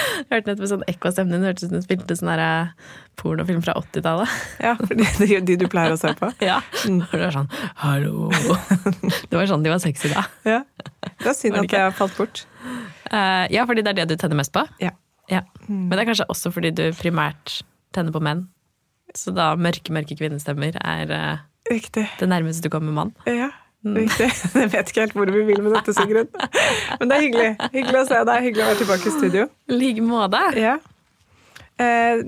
Hørte nettopp sånn ekko stemmen din. Det hørtes ut som du spilte sånn eh, pornofilm fra 80-tallet. Ja, de, de du pleier å se på. Ja. Og det var sånn Hallo. Det var sånn de var sexy da. Ja. Det er synd det at jeg falt bort. Uh, ja, fordi det er det du tenner mest på? Ja. Ja. Men det er kanskje også fordi du primært tenner på menn. Så da mørke, mørke kvinnestemmer er uh, det nærmeste du kommer mann. Ja, riktig. Jeg vet ikke helt hvor vi vil med dette, Sigrun. Men det er hyggelig. Hyggelig å se deg. Hyggelig å være tilbake i studio. I like måte. Ja. Eh,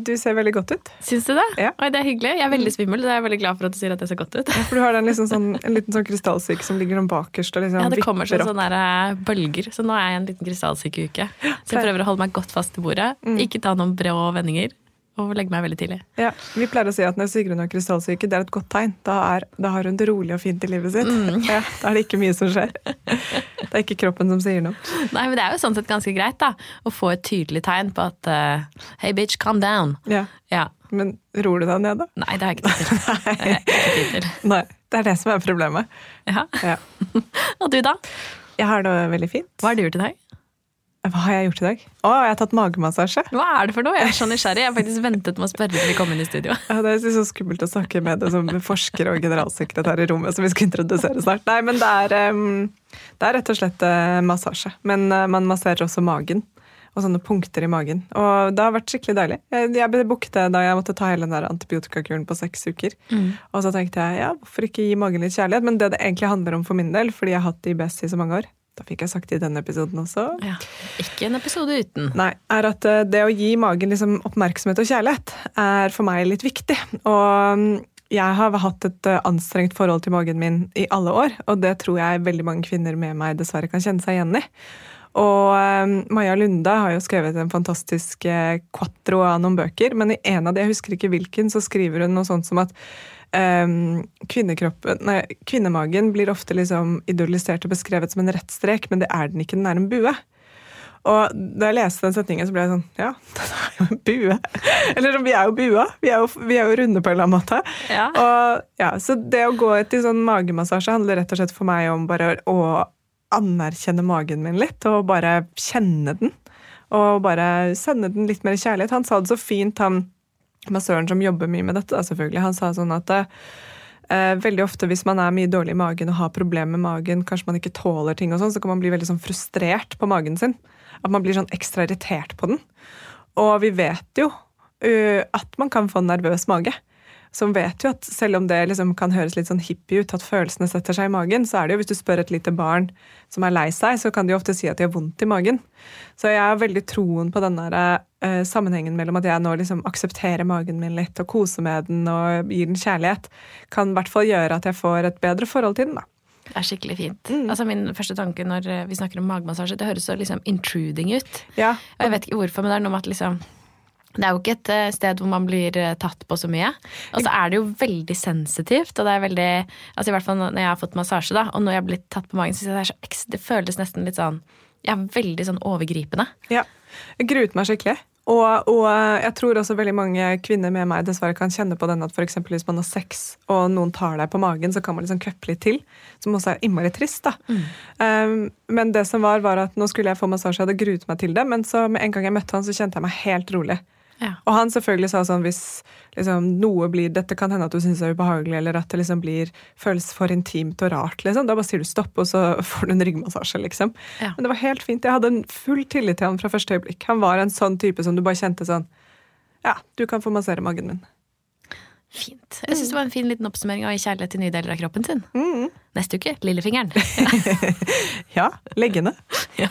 du ser veldig godt ut. Syns du det? Ja. Oi, det er hyggelig. Jeg er veldig svimmel. så jeg er veldig glad for at du sier at jeg ser godt ut. For du har den liksom sånn, en liten sånn krystallsyke som ligger sånn bakerst og liksom Ja, det kommer sånn sånne der, eh, bølger, så nå er jeg i en liten krystallsykeuke. Så jeg prøver å holde meg godt fast i bordet, ikke ta noen brå vendinger, og legge meg veldig tidlig. Ja, Vi pleier å si at når Sigrun har krystallsyke, det er et godt tegn. Da, er, da har hun det rolig og fint i livet sitt. Mm. Ja, da er det ikke mye som skjer. Det er ikke kroppen som sier noe. Nei, men det er jo sånn sett ganske greit, da, å få et tydelig tegn på at uh, Hey bitch, calm down. Ja. Ja. Men ror du deg ned, da? Nei. Det har jeg ikke tid til. Nei. Det er det som er problemet. Ja. Ja. Og du, da? Jeg har det veldig fint. Hva har du gjort i dag? Hva har jeg gjort i dag? Å, jeg har tatt magemassasje. Hva er det for noe? Jeg er så nysgjerrig. Jeg har faktisk ventet med å spørre til vi kom inn i studio. Ja, det er så skummelt å snakke med det som forsker og generalsekretær i rommet, som vi skal introdusere snart. Nei, men det er, det er rett og slett eh, massasje. Men eh, man masserer også magen. Og sånne punkter i magen. Og det har vært skikkelig deilig. Jeg, jeg booket det da jeg måtte ta hele den der antibiotikakuren på seks uker. Og så tenkte jeg ja, hvorfor ikke gi magen litt kjærlighet? Men det det egentlig handler om for min del, fordi jeg har hatt IBS i så mange år, da fikk jeg sagt det i denne episoden også, Ja. Ikke en episode uten. Nei, er at eh, det å gi magen liksom oppmerksomhet og kjærlighet er for meg litt viktig. Og mm, jeg har hatt et eh, anstrengt forhold til magen min i alle år, og det tror jeg veldig mange kvinner med meg dessverre kan kjenne seg igjen i. Og eh, Maja Lunde har jo skrevet en fantastisk quatro av noen bøker, men i en av de, jeg husker ikke hvilken, så skriver hun noe sånt som at kvinnekroppen, nei, kvinnemagen blir ofte liksom idolisert og beskrevet som en rettstrek, men det er den ikke, den er en bue. Og da jeg leste den setningen, så ble jeg sånn Ja, den er jo en bue. Eller vi er jo bua. Vi er jo, vi er jo runde på en eller annen måte. Ja. Og, ja, så det å gå til sånn magemassasje handler rett og slett for meg om bare å anerkjenne magen min litt, og bare kjenne den. Og bare sende den litt mer kjærlighet. Han sa det så fint, han massøren som jobber mye med dette, da, selvfølgelig. Han sa sånn at eh, veldig ofte hvis man er mye dårlig i magen og har problemer med magen, kanskje man ikke tåler ting og sånn, så kan man bli veldig sånn frustrert på magen sin. At man blir sånn ekstra irritert på den. Og vi vet jo uh, at man kan få nervøs mage. Som vet jo at selv om det liksom kan høres litt sånn hippie ut, at følelsene setter seg i magen, så er det jo hvis du spør et lite barn som er lei seg, så kan de jo ofte si at de har vondt i magen. Så jeg har veldig troen på den der, eh, sammenhengen mellom at jeg nå liksom aksepterer magen min litt og koser med den og gir den kjærlighet, kan i hvert fall gjøre at jeg får et bedre forhold til den. da. Det er skikkelig fint. Altså Min første tanke når eh, vi snakker om magemassasje, det høres så liksom intruding ut. Ja, Og jeg vet ikke hvorfor, men det er noe med at liksom det er jo ikke et eh, sted hvor man blir eh, tatt på så mye. Og så er det jo veldig sensitivt. Og det er veldig Altså i hvert fall når jeg har fått massasje, da, og når jeg har blitt tatt på magen, så jeg det, er så, det føles nesten litt sånn Ja, veldig sånn overgripende. Ja, jeg gruet meg skikkelig. Og, og jeg tror også veldig mange kvinner med meg dessverre kan kjenne på den at for hvis man har sex og noen tar deg på magen, så kan man liksom køppe litt til. Som også er innmari trist. da. Um, men det som var, var at nå skulle jeg få massasje, jeg hadde gruet meg til det, men så med en gang jeg møtte han, så kjente jeg meg helt rolig. Ja. Og han selvfølgelig sa sånn hvis liksom, noe blir Dette kan hende at du syns er ubehagelig, eller at det liksom blir føles for intimt og rart. liksom. Da bare sier du stopp, og så får du en ryggmassasje. liksom. Ja. Men det var helt fint. Jeg hadde en full tillit til han fra første øyeblikk. Han var en sånn type som du bare kjente sånn Ja, du kan få massere magen min. Fint. Jeg syns det var en fin liten oppsummering av kjærlighet til nye deler av kroppen sin. Mm. Neste uke lillefingeren. Ja, leggene. ja.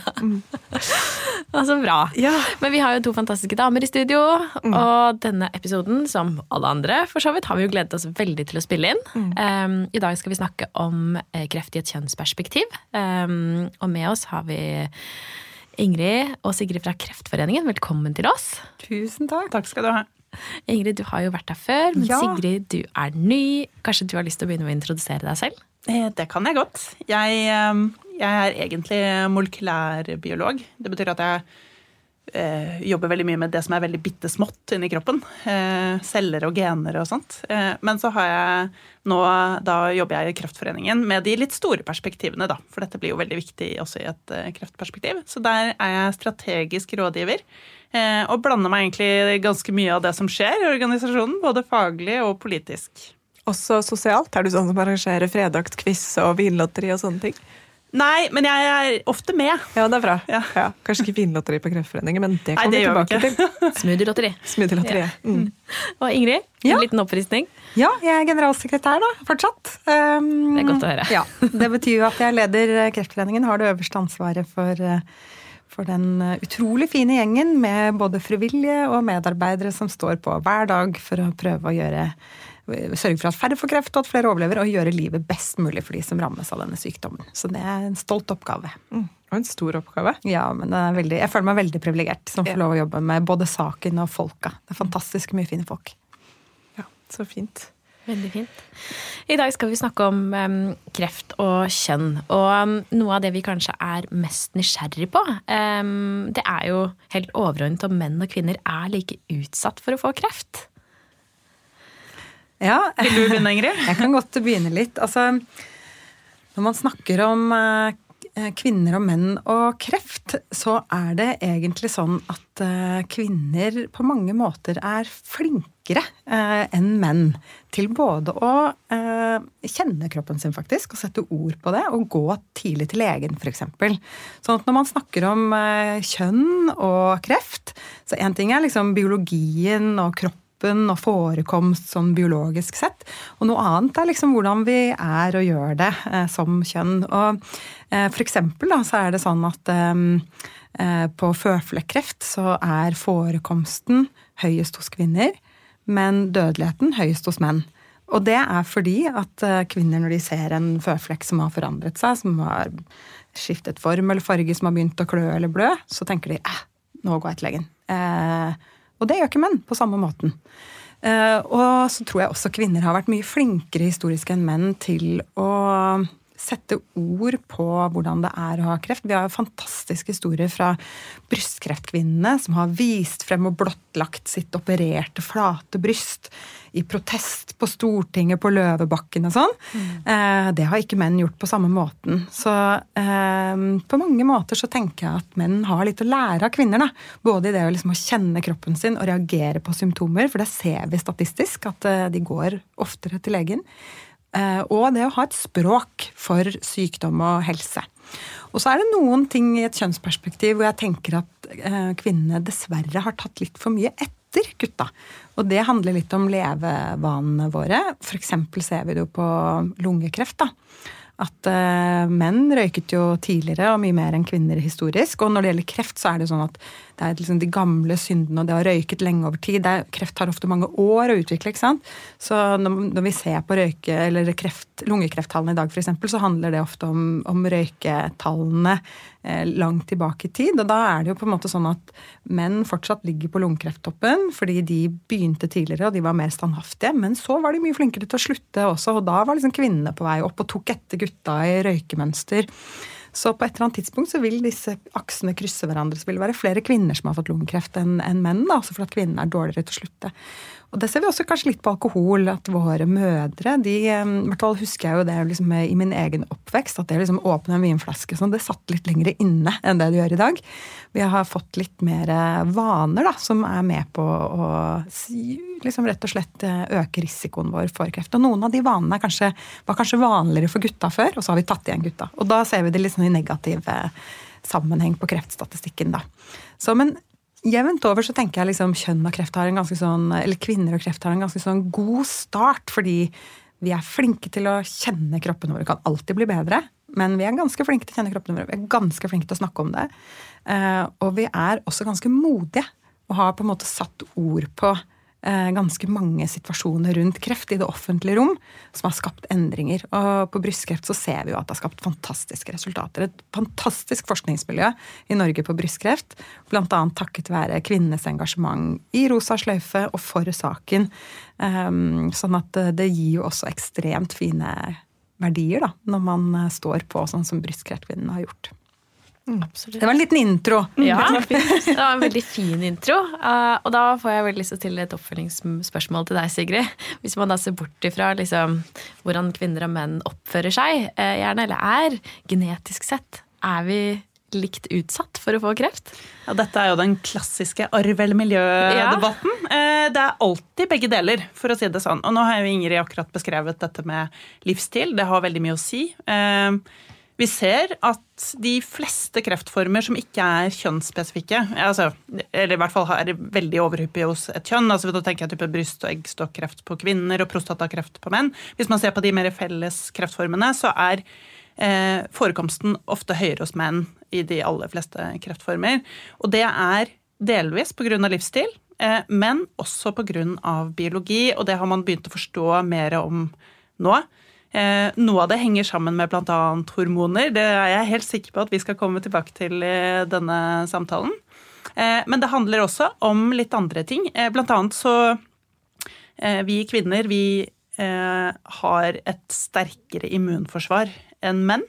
Så bra. Ja. Men vi har jo to fantastiske damer i studio, og denne episoden, som alle andre, for så vidt, har vi jo gledet oss veldig til å spille inn. Um, I dag skal vi snakke om eh, kreft i et kjønnsperspektiv, um, og med oss har vi Ingrid og Sigrid fra Kreftforeningen. Velkommen til oss. Tusen takk. Takk skal du ha. Ingrid, du har jo vært her før, men Ja. Sigrid, du er ny. Kanskje du har lyst til å begynne med å introdusere deg selv? Eh, det kan jeg godt. Jeg, eh, jeg er egentlig molekylærbiolog. Det betyr at jeg eh, jobber veldig mye med det som er veldig bitte smått inni kroppen. Eh, celler og gener og sånt. Eh, men så har jeg nå, da jobber jeg i Kreftforeningen med de litt store perspektivene, da. For dette blir jo veldig viktig også i et eh, kreftperspektiv. Så der er jeg strategisk rådgiver. Eh, og blander meg egentlig ganske mye av det som skjer i organisasjonen, både faglig og politisk. Også sosialt? Er du sånn som arrangerer fredagsquiz og vinlotteri og sånne ting? Nei, men jeg er ofte med. Ja, det er bra. Ja. Ja, kanskje ikke vinlotteri på Kreftforeningen, men det Nei, kommer det vi tilbake til. Smoothie-lotteri. Smoothie-lotteriet. Mm. Og Ingrid, Ja. en liten oppfriskning. Ja, jeg er generalsekretær da, fortsatt. Um, Det er godt å høre. Ja, Det betyr jo at jeg leder eh, Kreftforeningen, har det øverste ansvaret for, eh, for den eh, utrolig fine gjengen med både frivillige og medarbeidere som står på hver dag for å prøve å gjøre Sørge for at færre får kreft og at flere overlever, og gjøre livet best mulig for de som rammes av denne sykdommen. Så det er en stolt oppgave. Mm. Og en stor oppgave. Ja, men det er veldig, jeg føler meg veldig privilegert som får lov å jobbe med både saken og folka. Det er fantastisk mye fine folk. Ja, Så fint. Veldig fint. I dag skal vi snakke om um, kreft og kjønn. Og um, noe av det vi kanskje er mest nysgjerrig på, um, det er jo helt overordnet om menn og kvinner er like utsatt for å få kreft. Ja, Vil du begynne, Ingrid? Jeg kan godt begynne litt. Altså, når man snakker om eh, kvinner og menn og kreft, så er det egentlig sånn at eh, kvinner på mange måter er flinkere eh, enn menn til både å kjenne kroppen sin, faktisk, og sette ord på det, og gå tidlig til legen, f.eks. Sånn at når man snakker om kjønn og kreft, så én ting er liksom biologien og kroppen og forekomst sånn biologisk sett. Og noe annet er liksom hvordan vi er og gjør det eh, som kjønn. Og eh, for eksempel da, så er det sånn at eh, eh, på føflekkreft så er forekomsten høyest hos kvinner, men dødeligheten høyest hos menn. Og det er fordi at eh, kvinner når de ser en føflekk som har forandret seg, som har skiftet form eller farge, som har begynt å klø eller blø, så tenker de eh, nå går jeg til legen. Eh, og det gjør ikke menn på samme måten. Eh, og så tror jeg også kvinner har vært mye flinkere historisk enn menn til å sette ord på hvordan det er å ha kreft. Vi har jo fantastiske historier fra brystkreftkvinnene som har vist frem og blottlagt sitt opererte, flate bryst i protest på Stortinget, på Løvebakken og sånn. Eh, det har ikke menn gjort på samme måten. Så eh, på mange måter så tenker jeg at menn har litt å lære av kvinner. da. Både i det å, liksom, å kjenne kroppen sin og reagere på symptomer, for det ser vi statistisk at eh, de går oftere til legen. Eh, og det å ha et språk for sykdom og helse. Og så er det noen ting i et kjønnsperspektiv hvor jeg tenker at eh, kvinnene dessverre har tatt litt for mye etter gutta. Og det handler litt om levevanene våre. F.eks. ser vi det jo på lungekreft. da. At eh, menn røyket jo tidligere og mye mer enn kvinner historisk. Og når det gjelder kreft, så er det sånn at det er liksom de gamle syndene, og det har røyket lenge over tid. Er, kreft tar ofte mange år å utvikle. ikke sant? Så når, når vi ser på røyke, eller kreft, lungekreftallene i dag, f.eks., så handler det ofte om, om røyketallene eh, langt tilbake i tid. Og da er det jo på en måte sånn at menn fortsatt ligger på lungekrefttoppen fordi de begynte tidligere og de var mer standhaftige. Men så var de mye flinkere til å slutte også, og da var liksom kvinnene på vei opp og tok etter gutta i røykemønster. Så på et eller annet tidspunkt så vil disse aksene krysse hverandre. Så vil det være flere kvinner som har fått lungekreft enn en menn, da, altså fordi kvinnene er dårligere til å slutte. Og det ser vi også kanskje litt på alkohol, at våre mødre de, eh, I hvert fall husker jeg jo det liksom i min egen oppvekst, at det å liksom åpne en vinflaske sånn, det satt litt lenger inne enn det det gjør i dag. Vi har fått litt mer vaner da, som er med på å liksom rett og slett eh, øke risikoen vår for kreft. Og noen av de vanene kanskje, var kanskje vanligere for gutta før, og så har vi tatt igjen gutta. Og da ser vi det litt sånn i negativ eh, sammenheng på kreftstatistikken, da. Så, men jevnt over så tenker jeg liksom kjønn og kreft har en ganske sånn, eller kvinner og kreft har en ganske sånn god start, fordi vi er flinke til å kjenne kroppene våre. Kan alltid bli bedre, men vi er ganske flinke til å kjenne kroppene våre. Vi er ganske flinke til å snakke om det. Eh, Og vi er også ganske modige og har på en måte satt ord på ganske mange situasjoner rundt kreft i det offentlige rom som har skapt endringer. Og på brystkreft så ser vi jo at det har skapt fantastiske resultater. Et fantastisk forskningsmiljø i Norge på brystkreft, bl.a. takket være kvinnenes engasjement i Rosa sløyfe og for saken. Um, sånn at det gir jo også ekstremt fine verdier, da, når man eh, står på sånn som Brystkreftkvinnene har gjort. Absolutt. Det var en liten intro. Ja, det var en veldig fin intro. Uh, og da får jeg vel lyst til et oppfølgingsspørsmål til deg, Sigrid. Hvis man da ser bort ifra liksom, hvordan kvinner og menn oppfører seg, uh, gjerne eller er, genetisk sett, er vi likt utsatt for å få kreft? Ja, dette er jo den klassiske arv eller miljø-debatten. Ja. Det er alltid begge deler, for å si det sånn. Og nå har jo Ingrid akkurat beskrevet dette med livsstil. Det har veldig mye å si. Vi ser at de fleste kreftformer som ikke er kjønnsspesifikke, altså, eller i hvert fall er veldig overhyppige hos et kjønn, altså da tenker jeg type bryst- og eggstokkreft på kvinner og prostatakreft på menn Hvis man ser på de mer felles kreftformene, så er eh, forekomsten ofte høyere hos menn i de aller fleste kreftformer. Og det er delvis pga. livsstil, eh, men også pga. biologi, og det har man begynt å forstå mer om nå. Eh, noe av det henger sammen med bl.a. hormoner. Det er jeg helt sikker på at vi skal komme tilbake til i denne samtalen. Eh, men det handler også om litt andre ting. Eh, blant annet så Vi kvinner, vi har et sterkere immunforsvar enn menn.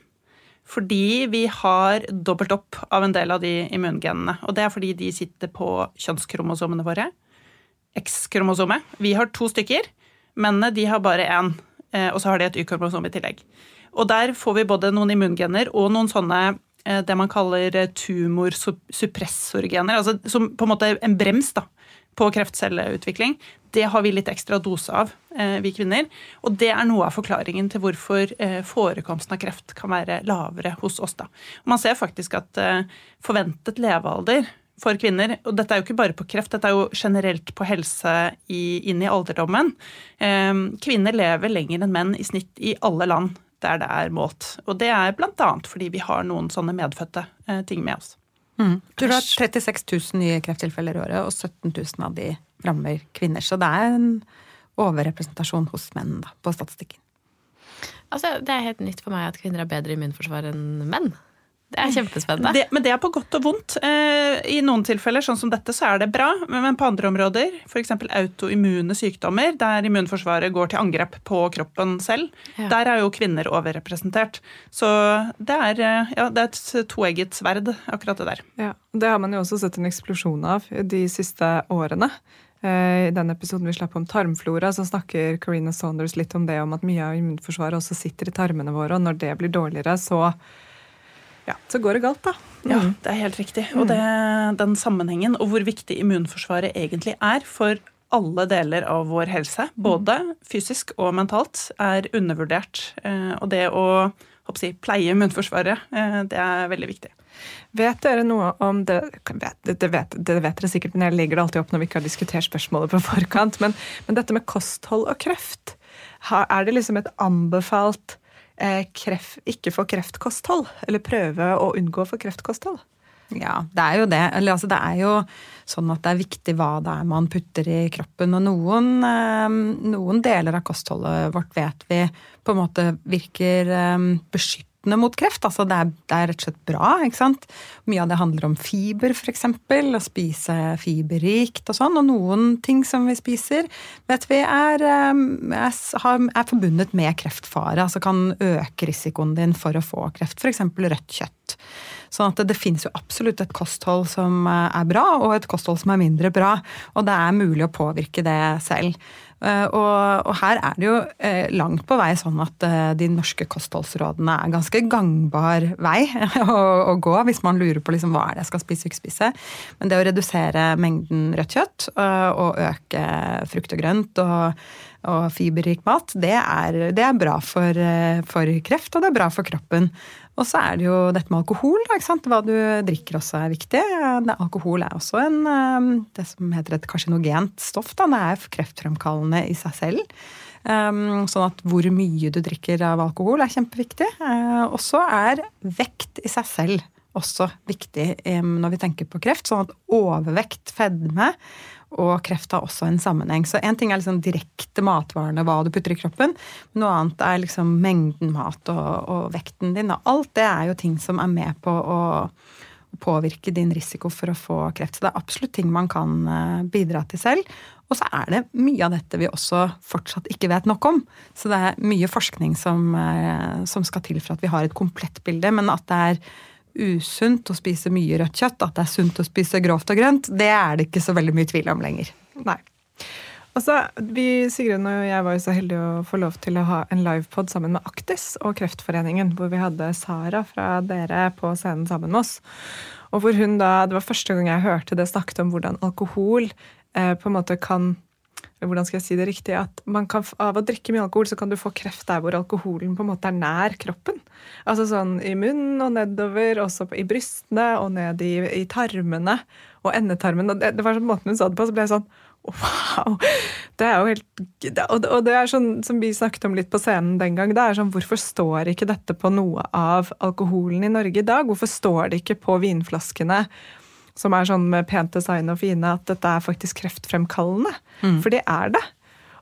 Fordi vi har dobbelt opp av en del av de immungenene. Og det er fordi de sitter på kjønnskromosomene våre. X-kromosomet. Vi har to stykker. Mennene de har bare én. Eh, og så har de et Y-kromosom i tillegg. Og der får vi både noen immungener og noen sånne eh, det man kaller eh, tumorsuppressorgener, altså som på en måte en brems da, på kreftcelleutvikling. Det har vi litt ekstra dose av, vi kvinner. Og det er noe av forklaringen til hvorfor forekomsten av kreft kan være lavere hos oss. da. Man ser faktisk at forventet levealder for kvinner. Og dette er jo ikke bare på kreft, dette er jo generelt på helse i, inn i alderdommen. Eh, kvinner lever lenger enn menn i snitt i alle land der det er målt. Og det er bl.a. fordi vi har noen sånne medfødte eh, ting med oss. Mm. Du har 36 000 nye krefttilfeller i året, og 17 000 av de rammer kvinner. Så det er en overrepresentasjon hos menn da, på statistikken. Altså, det er helt nytt for meg at kvinner har bedre immunforsvar enn menn. Det er kjempespennende. Det, men det er på godt og vondt. Eh, I noen tilfeller, sånn som dette, så er det bra. Men på andre områder, f.eks. autoimmune sykdommer, der immunforsvaret går til angrep på kroppen selv, ja. der er jo kvinner overrepresentert. Så det er, eh, ja, det er et toegget sverd, akkurat det der. Ja, Det har man jo også sett en eksplosjon av de siste årene. Eh, I den episoden vi slapp om tarmflora, så snakker Carina Saunders litt om det om at mye av immunforsvaret også sitter i tarmene våre, og når det blir dårligere, så ja, så går det galt, da. Mm. Ja, det er helt riktig. Og det, den sammenhengen og hvor viktig immunforsvaret egentlig er for alle deler av vår helse, både fysisk og mentalt, er undervurdert. Eh, og det å si, pleie immunforsvaret, eh, det er veldig viktig. Vet dere noe om det det, det, vet, det vet, dere sikkert, men jeg legger det alltid opp når vi ikke har diskutert spørsmålet på forkant. Men, men dette med kosthold og kreft, er det liksom et anbefalt kreft, ikke få kreftkosthold, eller prøve å unngå å få kreftkosthold? Ja, det er jo det. Eller altså, det er jo sånn at det er viktig hva det er man putter i kroppen. Og noen, eh, noen deler av kostholdet vårt vet vi på en måte virker eh, beskyttende beskyttende mot kreft. Altså det er, det er, rett og slett bra. ikke sant? Mye av det handler om fiber, f.eks. Å spise fiberrikt og sånn. Og noen ting som vi spiser, vet vi er, ehm, er, er forbundet med kreftfare. Altså kan øke risikoen din for å få kreft. F.eks. rødt kjøtt. Sånn at det, det finnes jo absolutt et kosthold som eh, er bra, og et kosthold som er mindre bra. Og det er mulig å påvirke det selv. Eh, og, og, her er det jo eh, langt på vei sånn at eh, de norske kostholdsrådene er ganske gangbar vei å, å gå hvis man lurer på liksom, hva er det jeg skal spise og ikke spise. Men det å redusere mengden rødt kjøtt og øke frukt og grønt og, og fiberrik mat, det er, det er bra for, for kreft, og det er bra for kroppen. Og så er det jo dette med alkohol. Hva du drikker også er viktig. Alkohol er også en, um, det som heter et karsinogent stoff. Da. Det er kreftfremkallende i seg selv. Um, sånn at hvor mye du drikker av alkohol er kjempeviktig. Uh, og så er vekt i seg selv også viktig når vi tenker på kreft. Sånn at overvekt, fedme og kreft har også en sammenheng. Så én ting er liksom direkte matvarene, hva du putter i kroppen. Noe annet er liksom mengden mat og, og, vekten din. Og alt det er jo ting som er med på å påvirke din risiko for å få kreft. Så det er absolutt ting man kan eh, bidra til selv. Og så er det mye av dette vi også fortsatt ikke vet nok om. Så det er mye forskning som, eh, som skal til for at vi har et komplett bilde. Men at det er usunt å spise mye rødt kjøtt, at det er sunt å spise grovt og grønt, det er det ikke så veldig mye tvil om lenger. Nei. Altså, vi, Sigrun og jeg var jo så heldige å få lov til å ha en livepod sammen med Aktis og Kreftforeningen, hvor vi hadde Sara fra dere på scenen sammen med oss. Og hvor hun da, Det var første gang jeg hørte det snakket om hvordan alkohol eh, på en måte kan hvordan skal jeg si det riktig, at kan, Av å drikke mye alkohol så kan du få kreft der hvor alkoholen på en måte er nær kroppen. Altså sånn i munnen og nedover, også i brystene og ned i, i tarmene og endetarmen. og det, det var sånn måten hun sa det på, så ble jeg sånn Wow! Det er jo helt Og det er sånn som vi snakket om litt på scenen den gang. det er sånn, Hvorfor står ikke dette på noe av alkoholen i Norge i dag? Hvorfor står det ikke på vinflaskene som er sånn med pent design og fine, at dette er faktisk kreftfremkallende? Mm. For det er det.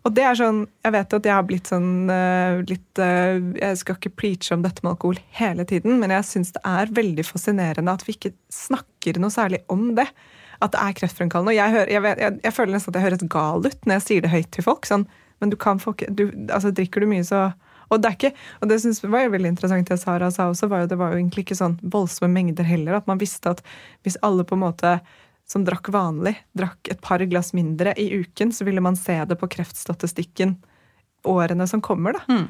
Og det er sånn, Jeg vet at jeg har blitt sånn uh, litt uh, Jeg skal ikke preache om dette med alkohol hele tiden, men jeg syns det er veldig fascinerende at vi ikke snakker noe særlig om det at det er kreftfremkallende. Og jeg, hører, jeg, jeg, jeg, føler nesten at jeg høres gal ut når jeg sier det høyt til folk. Sånn, men du kan få du, altså Drikker du mye, så Og det er ikke, og det synes jeg var veldig interessant det Sara sa også, var jo, det var jo egentlig ikke sånn voldsomme mengder heller. At man visste at hvis alle på en måte som drakk vanlig, drakk et par glass mindre i uken, så ville man se det på kreftstatistikken årene som kommer. da. Mm.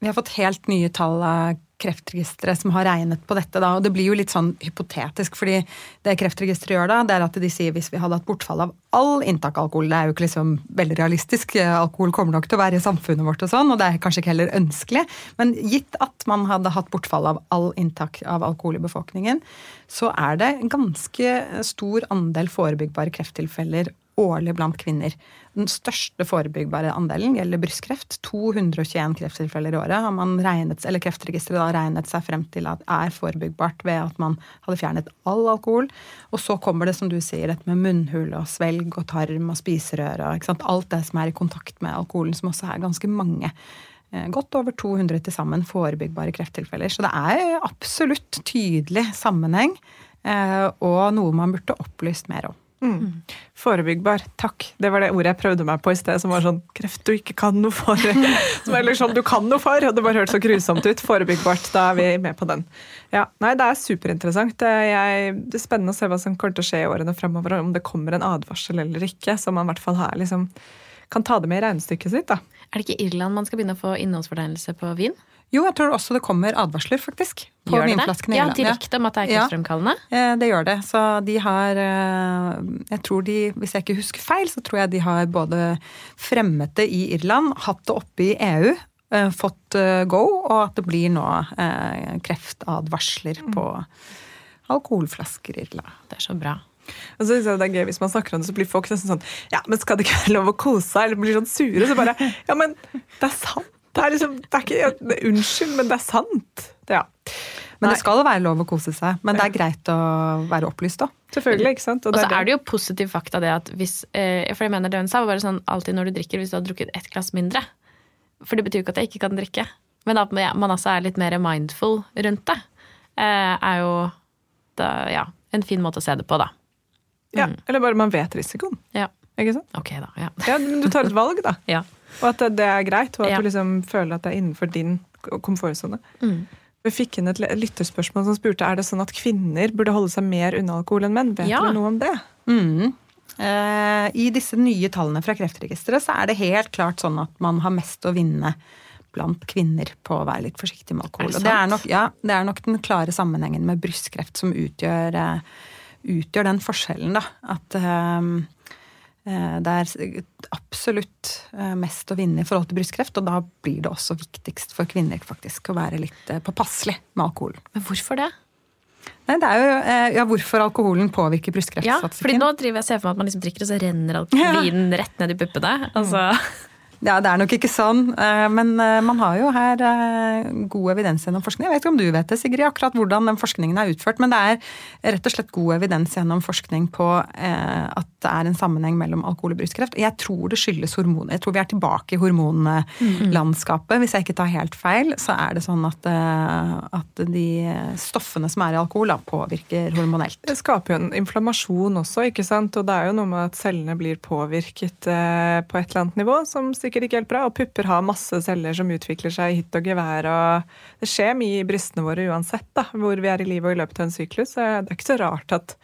Vi har, fått helt nye tall av Kreftregisteret som har regnet på dette. Da, og Det blir jo litt sånn hypotetisk, fordi det Kreftregisteret gjør da, det er at de sier hvis vi hadde hatt bortfall av all inntak av alkohol Det er jo ikke liksom veldig realistisk. Alkohol kommer nok til å være i samfunnet vårt, og sånn, og det er kanskje ikke heller ønskelig. Men gitt at man hadde hatt bortfall av all inntak av alkohol i befolkningen, så er det en ganske stor andel forebyggbare krefttilfeller årlig blant kvinner. Den største forebyggbare andelen gjelder brystkreft. 221 krefttilfeller i året har man regnet, eller Kreftregisteret da regnet seg frem til at er forebyggbart ved at man hadde fjernet all alkohol. Og så kommer det, som du sier, dette med munnhull og svelg og tarm og spiserøre. Alt det som er i kontakt med alkoholen, som også er ganske mange. Eh, godt over 200 til sammen forebyggbare krefttilfeller. Så det er absolutt tydelig sammenheng, eh, og noe man burde opplyst mer om. Mm. Forebyggbar. Takk. Det var det ordet jeg prøvde meg på i sted, som var sånn kreft du ikke kan noe for. Som er liksom du kan noe for, og det bare hørtes så grusomt ut. Forebyggbart. Da er vi med på den. Ja, nei, Det er superinteressant. Jeg, det er spennende å se hva som kommer til å skje i årene fremover. Om det kommer en advarsel eller ikke, så man i hvert fall her liksom, kan ta det med i regnestykket sitt. da. Er det ikke Irland man skal begynne å få innholdsfortegnelse på vin? Jo, jeg tror også det kommer advarsler, faktisk. På gjør vinflaskene. Ja, direkte om at det er kreftfremkallende? Ja, det gjør det. Så de har eh, Jeg tror de, hvis jeg ikke husker feil, så tror jeg de har både fremmet det i Irland, hatt det oppe i EU, eh, fått eh, go, og at det blir nå kreftadvarsler på alkoholflasker i Irland. Det er så bra. Og så synes jeg det er gøy Hvis man snakker om det, så blir folk nesten sånn Ja, men skal det ikke være lov å kose seg? Eller blir sånn sure. Så bare Ja, men det er sant. Det er liksom, det er ikke, Unnskyld, men det er sant. Ja. Men det skal jo være lov å kose seg. Men det er greit å være opplyst da. Selvfølgelig, ikke sant? Og, så er det jo positiv fakta det at hvis eh, For jeg mener det hun sa, var bare sånn alltid når du drikker, hvis du har drukket ett glass mindre. For det betyr jo ikke at jeg ikke kan drikke. Men at man altså er litt mer mindful rundt det, eh, er jo da, ja, en fin måte å se det på, da. Mm. Ja, Eller bare man vet risikoen. Ja. Ikke sant? Ok da, ja. ja men du tar et valg, da. ja. Og at det er greit, og at ja. du liksom føler at det er innenfor din komfortsone. Mm. Vi fikk inn et lytterspørsmål som spurte er det sånn at kvinner burde holde seg mer unna alkohol enn menn. Vet ja. du noe om det? Mm. Eh, I disse nye tallene fra Kreftregisteret så er det helt klart sånn at man har mest å vinne blant kvinner på å være litt forsiktig med alkohol. Det, det, er nok, ja, det er nok den klare sammenhengen med brystkreft som utgjør, uh, utgjør den forskjellen, da. At uh, det er absolutt eh, mest å vinne i forhold til brystkreft, og da blir det også viktigst for kvinner faktisk å være litt eh, påpasselig med alkohol. Men hvorfor det? Nei, det er jo ja, Hvorfor alkoholen påvirker brystkreftstatistikken. Ja, fordi nå driver jeg og ser for meg at man liksom drikker, og så renner vinen rett ned i puppene. Altså. Ja, det er nok ikke sånn. eh, Men eh, man har jo her eh, god evidens gjennom forskning. Jeg vet ikke om du vet det, Sigrid, akkurat hvordan den forskningen er utført. Men det er rett og slett god evidens gjennom forskning på at det er en sammenheng mellom alkohol og brystkreft. Jeg tror det skyldes hormoner. Jeg tror vi er tilbake i hormonlandskapet. Hvis jeg ikke tar helt feil, så er det sånn at, at de stoffene som er i alkohol, påvirker hormonelt. Det skaper jo en inflammasjon også, ikke sant? og det er jo noe med at cellene blir påvirket på et eller annet nivå, som sikkert ikke helt bra. Og pupper har masse celler som utvikler seg i hytt og gevær. og Det skjer mye i brystene våre uansett da, hvor vi er i livet og i løpet av en syklus. så Det er ikke så rart at,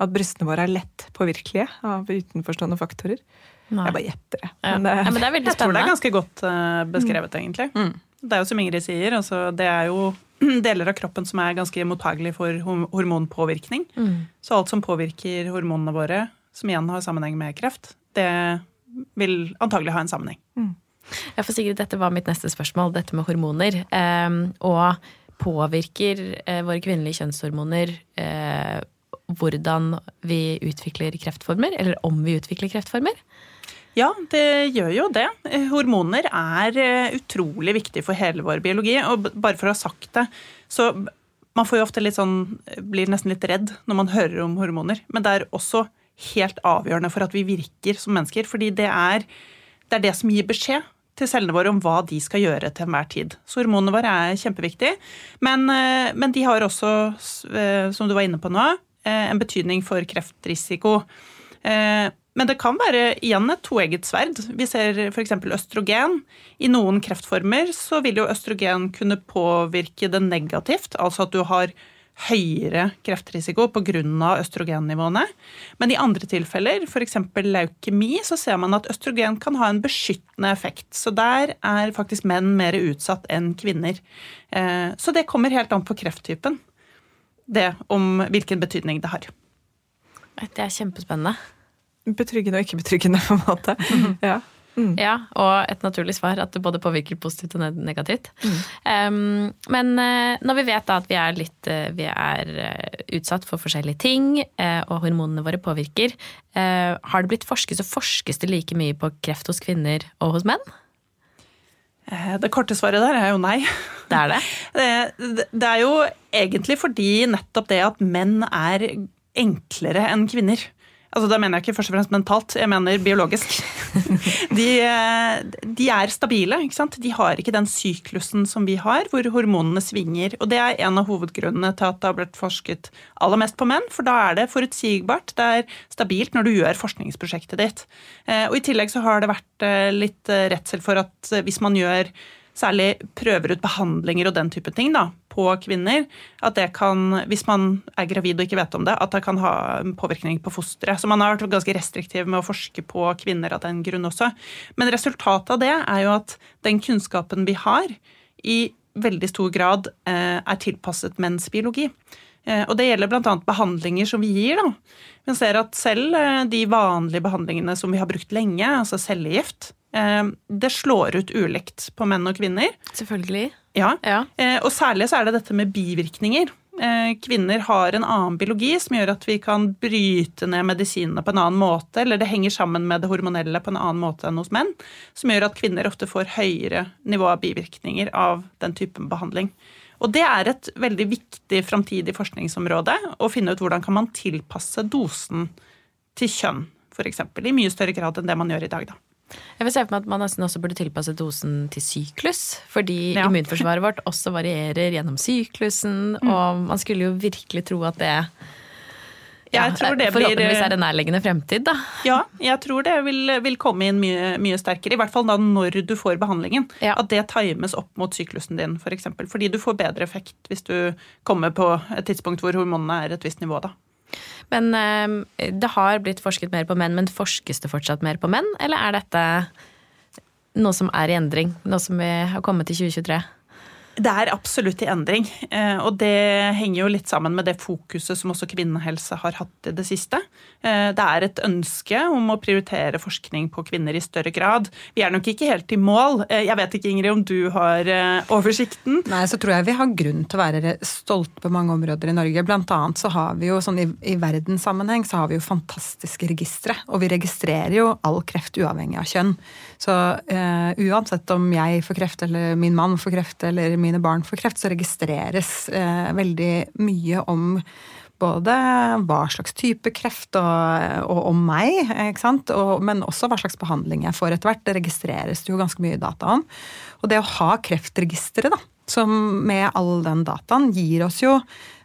at brystene våre er lett påvirkelige av utenforstående faktorer. Nei. Jeg bare gjetter det. Ja. Men det, ja, men det er veldig Jeg tror det er ganske godt eh, beskrevet, egentlig. Det er jo som Ingrid sier, altså, det er jo deler av kroppen som er ganske mottagelig for hormonpåvirkning. hormonpåvirkning. Så alt som påvirker hormonene våre, som igjen har sammenheng med kreft, det vil antagelig ha en sammenheng. Ja, for Sigrid, dette var mitt neste spørsmål, dette med hormoner. Eh, og påvirker eh, våre kvinnelige kjønnshormoner eh, hvordan vi utvikler kreftformer? Eller om vi utvikler kreftformer? Ja, det gjør jo det. Hormoner er eh, utrolig viktig for hele vår biologi. Og bare for å ha sagt det, så man får jo ofte litt sånn, blir nesten litt redd når man hører om hormoner. Men det er også helt avgjørende for at vi virker som mennesker. Fordi det er det, er det som gir beskjed til cellene våre om hva de skal gjøre til enhver tid. Så hormonene våre er kjempeviktige. Men, eh, men de har også, eh, som du var inne på nå, eh, en betydning for kreftrisiko. Men det kan være igjen et toegget sverd. Vi ser f.eks. østrogen. I noen kreftformer så vil jo østrogen kunne påvirke det negativt, altså at du har høyere kreftrisiko pga. østrogennivåene. Men i andre tilfeller, f.eks. leukemi, så ser man at østrogen kan ha en beskyttende effekt. Så der er faktisk menn mer utsatt enn kvinner. Eh, Så det kommer helt an på krefttypen. Det om hvilken betydning det har. Det er kjempespennende. Betryggende og ikke betryggende, på en måte. Ja. Ja, og et naturlig svar at det både påvirker positivt og negativt. negativt. Um, men eh, når vi vet da at vi er litt eh, vi er eh, utsatt for forskjellige ting, og hormonene våre påvirker, har det blitt forsket, så forskes det like mye på kreft hos kvinner og hos menn? Det korte svaret der er jo nei. Det er det. Det, det er jo egentlig fordi nettopp det at menn er enklere enn kvinner. Altså Da mener jeg ikke først og fremst mentalt, jeg mener biologisk. De, eh, de er stabile. ikke sant? De har ikke den syklusen som vi har, hvor hormonene svinger. Og det er en av hovedgrunnene til at det har blitt forsket aller mest på menn, for da er det forutsigbart, det er stabilt når du gjør forskningsprosjektet ditt. Eh, Og i tillegg så har det vært eh, litt redsel for at hvis man gjør særlig prøver ut behandlinger og den type ting da, på kvinner, at det kan, hvis man er gravid og ikke vet om det, at det kan ha påvirkning på fosteret. Så man har vært ganske restriktiv med å forske på kvinner av den grunn også. Men resultatet av det er jo at den kunnskapen vi har, i veldig stor grad eh, er tilpasset menns biologi. Eh, Og det gjelder bl.a. behandlinger som vi gir. Da. Vi ser at selv eh, de vanlige behandlingene som vi har brukt lenge, altså cellegift, det slår ut ulikt på menn og kvinner. Selvfølgelig. Ja. Ja. Eh, Og særlig så er det dette med bivirkninger. Eh, Kvinner har en annen biologi som gjør at vi kan bryte ned medisinene på en annen måte, eller det henger sammen med det hormonelle på en annen måte enn hos menn, som gjør at kvinner ofte får høyere nivå av bivirkninger av den typen behandling. Og det er et veldig viktig framtidig forskningsområde å finne ut hvordan kan man tilpasse dosen til kjønn, f.eks. I mye større grad enn det man gjør i dag, da. Jeg vil se for meg at man nesten også burde tilpasse dosen til syklus. Fordi Ja. immunforsvaret vårt også varierer gjennom syklusen. Og man skulle jo virkelig tro at det tror det forhåpentligvis er en nærliggende fremtid, da. Ja, jeg tror det vil, vil komme inn mye, mye sterkere. I hvert fall da når du får behandlingen. Ja. At det times opp mot syklusen din, f.eks. For eksempel. Fordi du får bedre effekt hvis du kommer på et tidspunkt hvor hormonene er et visst nivå. da. Men eh, det har blitt forsket mer på menn, men forskes det fortsatt mer på menn? Eller er dette noe som er i endring, nå som vi har kommet til 2023? Det er absolutt i endring, eh, og det henger jo litt sammen med det fokuset som også kvinnehelse har hatt i det siste. Eh, det er et ønske om å prioritere forskning på kvinner i større grad. Vi er nok ikke helt i mål. Eh, jeg vet ikke, Ingrid, om du har oversikten? Nei, så tror jeg vi har grunn til å være stolte på mange områder i Norge. Blant annet så har vi jo sånn i, i verdenssammenheng så har vi jo fantastiske registre. Og vi registrerer jo all kreft uavhengig av kjønn. Så uh, uansett om jeg får kreft eller min mann får kreft eller min mine barn får kreft, så registreres eh, veldig mye om både hva slags type kreft og, og om meg, og, men også hva slags behandling jeg får etter hvert. Det registreres det jo ganske mye data om. Og det å ha kreftregisteret, da, som med all den dataen, gir oss jo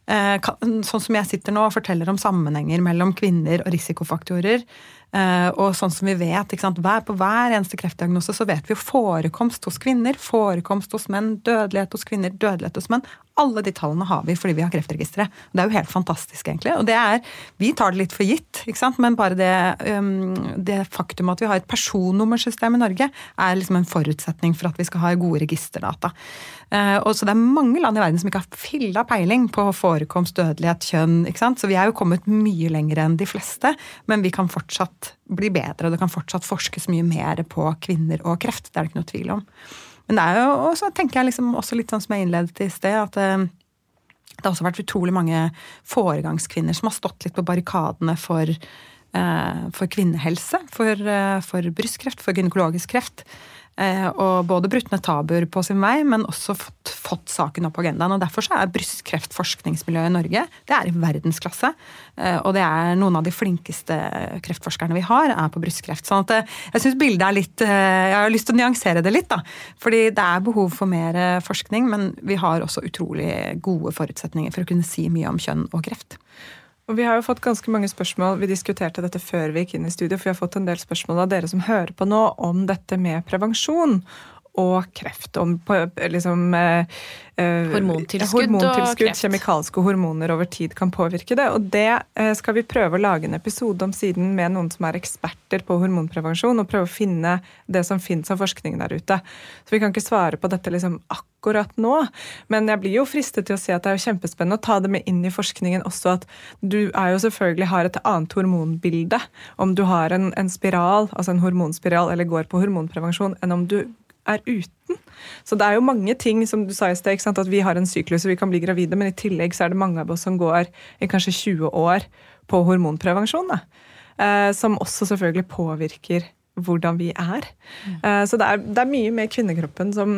eh, Sånn som jeg sitter nå og forteller om sammenhenger mellom kvinner og risikofaktorer og sånn som vi vet, På hver eneste kreftdiagnose så vet vi jo forekomst hos kvinner, forekomst hos menn, dødelighet hos kvinner, dødelighet hos menn. Alle de tallene har vi fordi vi har Kreftregisteret. Det er jo helt fantastisk, egentlig. Og det er, Vi tar det litt for gitt, ikke sant? men bare det, um, det faktum at vi har et personnummersystem i Norge, er liksom en forutsetning for at vi skal ha gode registerdata. Uh, og så Det er mange land i verden som ikke har filla peiling på forekomst, dødelighet, kjønn. ikke sant? Så vi er jo kommet mye lenger enn de fleste, men vi kan fortsatt bli bedre. og Det kan fortsatt forskes mye mer på kvinner og kreft. Det er det ikke noe tvil om. Men det er jo også, tenker jeg liksom, også litt sånn som jeg innledet i sted, at eh, det har også vært utrolig mange foregangskvinner som har stått litt på barrikadene for, eh, for kvinnehelse, for, eh, for brystkreft, for gynekologisk kreft. Eh, og både brutt ned tabuer på sin vei, men også fått, fått, saken opp på agendaen. og Derfor så er brystkreftforskningsmiljøet i Norge det er i verdensklasse. Eh, og det er noen av de flinkeste kreftforskerne vi har, er på brystkreft. sånn at eh, jeg syns bildet er litt Jeg har lyst til å nyansere det litt, da. Fordi det er behov for mer forskning, men vi har også utrolig gode forutsetninger for å kunne si mye om kjønn og kreft. Og Vi har jo fått ganske mange spørsmål. Vi diskuterte dette før vi gikk inn i studio, for vi har fått en del spørsmål av dere som hører på nå om dette med prevensjon og kreft. Om liksom, eh, eh hormontilskudd, hormontilskudd og. Kjemikalske hormoner over tid kan påvirke det. Og det eh, skal vi prøve å lage en episode om siden med noen som er eksperter på hormonprevensjon, og prøve å finne det som finnes av forskning der ute. Så vi kan ikke svare på dette liksom akkurat nå, men jeg blir jo fristet til å si at det er jo kjempespennende å ta det med inn i forskningen også, at du er jo selvfølgelig har et annet hormonbilde om du har en, en spiral, altså en hormonspiral, eller går på hormonprevensjon, enn om du er uten. Så det er jo mange ting, som du sa i sted, at vi har en syklus og vi kan bli gravide, men i tillegg så er det mange av oss som går i kanskje 20 år på hormonprevensjon. Da. Eh, som også selvfølgelig påvirker hvordan vi er. Mm. Eh, så det er, det er, mye med kvinnekroppen som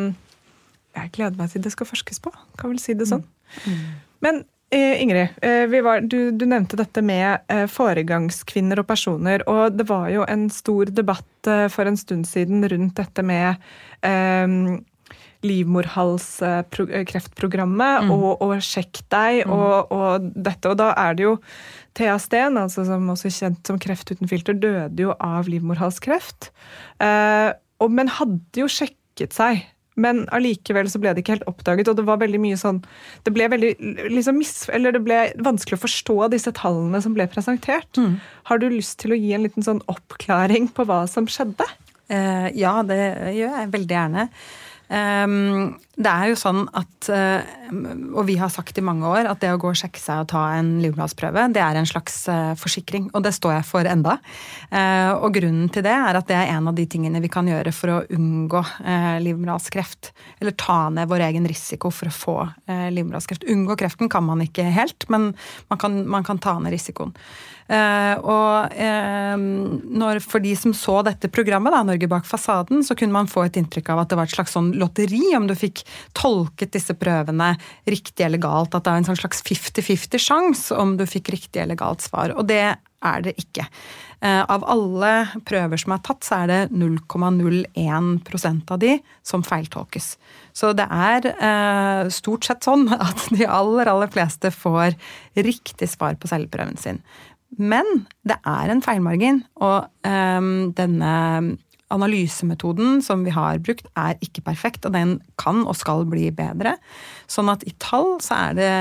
jeg gleder meg til det skal forskes på. Kan vel si det sånn. Mm. mm. Men Ingrid, eh, var, du, du, nevnte dette med eh, foregangskvinner og personer. Og det var jo en stor debatt for en stund siden rundt dette med um, livmorhalskreftprogrammet mm. og, og, Sjekk deg mm. og, og, dette. Og da er det jo Thea Steen, altså som også kjent som Kreft uten filter, døde jo av livmorhalskreft. Uh, og, men hadde jo sjekket seg men allikevel så ble det ikke helt oppdaget, og det var veldig mye sånn Det ble veldig liksom mis, eller det ble vanskelig å forstå disse tallene som ble presentert. Mm. Har du lyst til å gi en liten sånn oppklaring på hva som skjedde? Eh, ja, det gjør jeg veldig gjerne. Um, det er jo sånn at, uh, og vi har sagt i mange år, at det å gå og sjekke seg og ta en livmorhalsprøve, det er en slags uh, forsikring. Og det står jeg for enda. Uh, og grunnen til det er at det er en av de tingene vi kan gjøre for å unngå livmorhalskreft. Eller ta ned vår egen risiko for å få livmorhalskreft. Unngå kreften kan man ikke helt, men man kan, man kan ta ned risikoen. Uh, og uh, når, for de som så dette programmet, da, Norge bak fasaden, så kunne man få et inntrykk av at det var et slags sånn lotteri om du fikk tolket disse prøvene riktig eller galt. At det er en sånn slags 50-50 sjanse om du fikk riktig eller galt svar. Og det er det ikke. Uh, av alle prøver som er tatt, så er det 0,01% av de som feiltolkes. Så det er stort sett sånn at de aller, aller fleste får riktig svar på selvprøven sin. Men det er en feilmargin, og um, denne analysemetoden som vi har brukt, er ikke perfekt, og den kan og skal bli bedre. Sånn at i tall så er det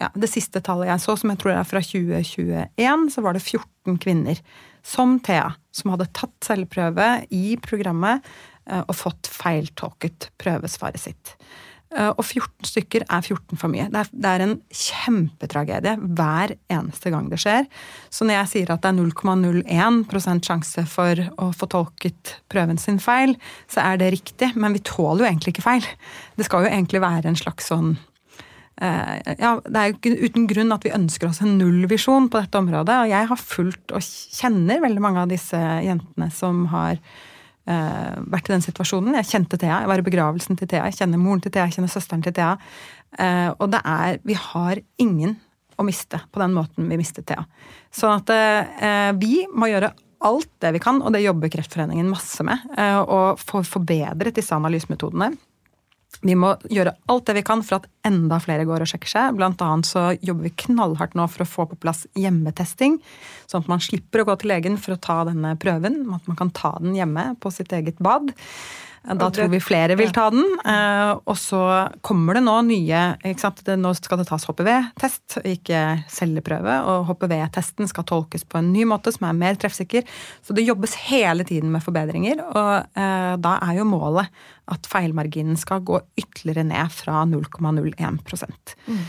ja, Det siste tallet jeg så, som jeg tror er fra 2021, så var det 14 kvinner som Thea, som hadde tatt celleprøve i programmet eh, og fått feiltolket prøvesvaret sitt. Eh, og 14 stykker er 14 for mye. Det er, en kjempetragedie hver eneste gang det skjer. Så når jeg sier at det er 0,01% sjanse for å få tolket prøven sin feil, så er det riktig. Men vi tåler jo egentlig ikke feil. Det skal jo egentlig være en slags sånn eh, ja, Det er jo ikke uten grunn at vi ønsker oss en nullvisjon på dette området. Og jeg har fulgt og kjenner veldig mange av disse jentene som har uh, vært i den situasjonen. Jeg kjente Thea, jeg var i begravelsen til Thea, jeg kjenner moren til Thea, jeg kjenner søsteren til Thea. Uh, og det er Vi har ingen å miste på den måten vi mistet Thea. Sånn at uh, vi må gjøre alt det vi kan, og det jobber Kreftforeningen masse med, og få forbedret disse analysemetodene. Vi må gjøre alt det vi kan for at enda flere går og sjekker seg. Blant annet så jobber vi knallhardt nå for å få på plass hjemmetesting. Sånn at man slipper å gå til legen for å ta denne prøven. At man kan ta den hjemme på sitt eget bad. Da tror vi flere vil ta den. Eh, og så kommer det nå nye? Nå skal det tas HPV-test, ikke celleprøve. Og HPV-testen skal tolkes på en ny måte som er mer treffsikker. Så det jobbes hele tiden med forbedringer. Og eh, da er jo målet at feilmarginen skal gå ytterligere ned fra 0,01 mm.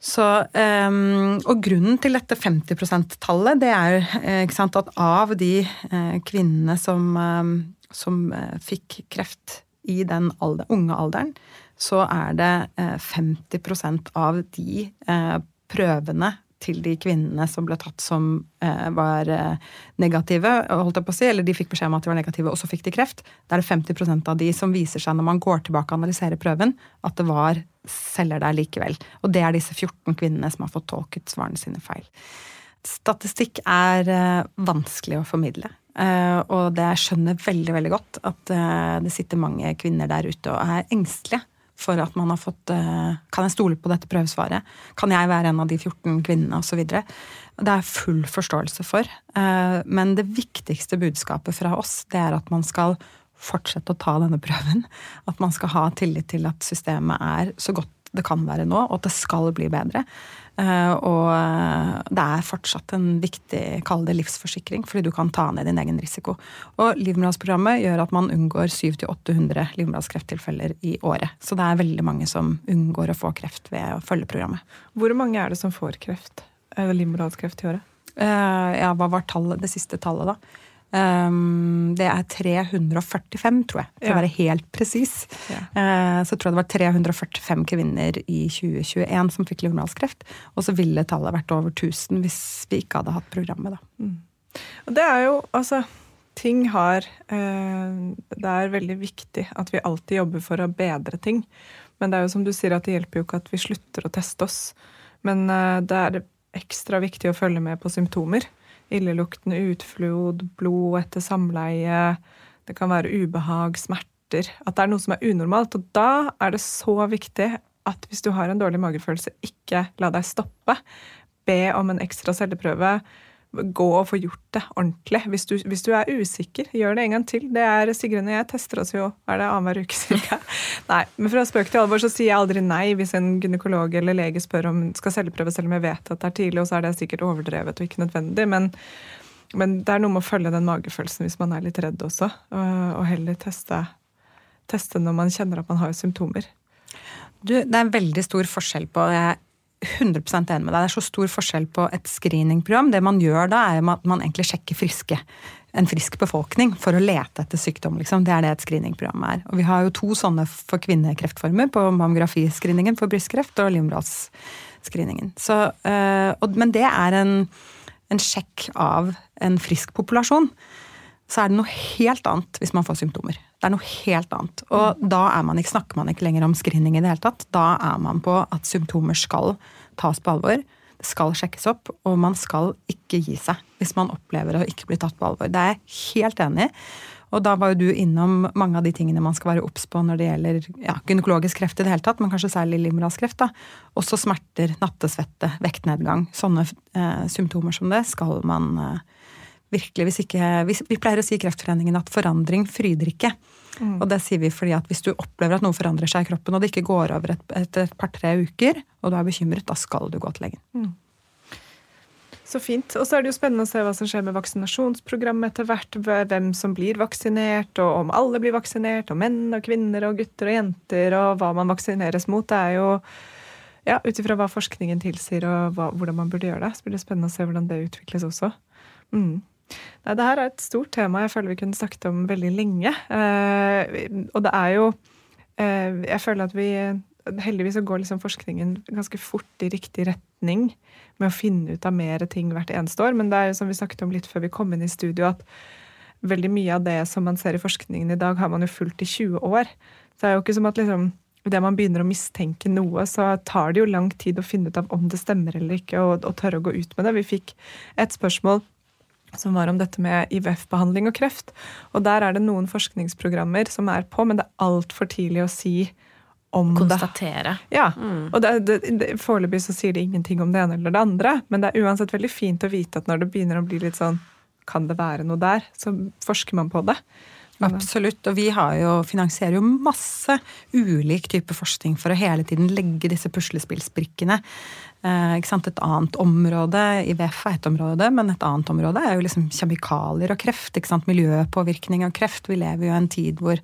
Så, um, og grunnen til dette 50 %-tallet, det er sant, at av de kvinnene som som eh, fikk kreft i den alder, unge alderen, så er det 50 eh, av de eh, prøvene til de kvinnene som ble tatt som var negative, holdt jeg på å si, eller de fikk beskjed om at de var negative, og så fikk de kreft. Da er det 50% av de som viser seg når man går tilbake og analyserer prøven, at det var celler der likevel. Og det er disse 14 kvinnene som har fått tolket svarene sine feil. Statistikk er vanskelig å formidle. Uh, og det skjønner veldig veldig godt at uh, det sitter mange kvinner der ute og er engstelige for at man har fått uh, Kan jeg stole på dette prøvesvaret? Kan jeg være en av de 14 kvinnene? Osv. Det er full forståelse for. men det viktigste budskapet fra oss, det er at man skal fortsette å ta denne prøven. At man skal ha tillit til at systemet er så godt det kan være nå, og at det skal bli bedre. Eh, og eh, det er fortsatt en viktig, kall det livsforsikring, fordi du kan ta ned din egen risiko. Og livmorhalsprogrammet gjør at man unngår 700-800 livmorhalskrefttilfeller i året. Så det er veldig mange som unngår å få kreft ved å følge programmet. Hvor mange er det som får kreft? Livmorhalskreft i året? Eh, ja, hva var tallet, det siste tallet, da? Um, det er 345, tror jeg, for ja. å være helt presis. Ja. Uh, så tror jeg det var 345 kvinner i 2021 som fikk livmorhalskreft. Og så ville tallet vært over 1000 hvis vi ikke hadde hatt programmet, da. Mm. Og det er jo altså Ting har uh, Det er veldig viktig at vi alltid jobber for å bedre ting. Men det er jo som du sier at det hjelper jo ikke at vi slutter å teste oss. Men uh, det er ekstra viktig å følge med på symptomer illeluktende utflod, blod etter samleie, det kan være ubehag, smerter At det er noe som er unormalt. Og da er det så viktig at hvis du har en dårlig magefølelse, ikke la deg stoppe. Be om en ekstra celleprøve gå og få gjort det ordentlig. Hvis du, hvis du, er usikker, gjør det en gang til. Det er Sigrun og jeg tester oss jo er det annenhver uke cirka. Nei, men fra spøk til alvor så sier jeg aldri nei hvis en gynekolog eller lege spør om skal celleprøve, selv om jeg vet at det er tidlig, og så er det sikkert overdrevet og ikke nødvendig. Men, men det er noe med å følge den magefølelsen hvis man er litt redd også, og, heller teste, teste når man kjenner at man har symptomer. Du, det er en veldig stor forskjell på jeg 100% enig med deg. Det er så stor forskjell på et screeningprogram. Det man gjør da, er at man egentlig sjekker friske. En frisk befolkning for å lete etter sykdom. Liksom. Det er det et screeningprogram er. Og vi har jo to sånne for kvinnekreftformer på mammografiscreeningen for brystkreft og livmorhalsscreeningen. Øh, men det er en, en sjekk av en frisk populasjon så er det noe helt annet hvis man får symptomer. Det er noe helt annet. Og da man ikke, snakker man ikke lenger om screening i det hele tatt. Da er man på at symptomer skal tas på alvor. Det skal sjekkes opp, og man skal ikke gi seg hvis man opplever å ikke bli tatt på alvor. Det er jeg helt enig i. Og da var jo du innom mange av de tingene man skal være obs på når det gjelder ja, gynekologisk kreft i det hele tatt, men kanskje særlig livmorhalskreft. Også smerter, nattesvette, vektnedgang. Sånne eh, symptomer som det skal man eh, virkelig hvis ikke Vi, vi pleier å si i Kreftforeningen at forandring fryder ikke. Mm. Og det sier vi fordi at hvis du opplever at noe forandrer seg i kroppen, og det ikke går over etter et, et par-tre uker, og du er bekymret, da skal du gå til legen. Mm. Så fint. Og så er det jo spennende å se hva som skjer med vaksinasjonsprogrammet etter hvert. Hvem som blir vaksinert, og om alle blir vaksinert. Og menn og kvinner og gutter og jenter, og hva man vaksineres mot. Det er jo ja, ut ifra hva forskningen tilsier og hva, hvordan man burde gjøre det. Så blir det spennende å se hvordan det utvikles også. Mm. Nei, det her er et stort tema jeg føler vi kunne snakket om veldig lenge. Eh, og det er jo eh, Jeg føler at vi Heldigvis så går liksom forskningen ganske fort i riktig retning med å finne ut av mer ting hvert eneste år. Men det er jo som vi snakket om litt før vi kom inn i studio, at veldig mye av det som man ser i forskningen i dag, har man jo fulgt i 20 år. Så det er jo ikke som at liksom idet man begynner å mistenke noe, så tar det jo lang tid å finne ut av om det stemmer eller ikke, og, og tørre å gå ut med det. Vi fikk et spørsmål som var om dette med IVF-behandling og kreft. Og der er det noen forskningsprogrammer som er på, men det er altfor tidlig å si om Konstatere. det. Ja. Mm. Og det, det, det, foreløpig så sier det ingenting om det ene eller det andre, men det er uansett veldig fint å vite at når det begynner å bli litt sånn Kan det være noe der? Så forsker man på det. Absolutt. Og vi jo, finansierer jo masse ulik type forskning for å hele tiden legge disse puslespillsbrikkene Eh, et annet område, IVF er et område, men et annet område er jo liksom kjemikalier og kreft. Miljøpåvirkning av kreft. Vi lever jo i en tid hvor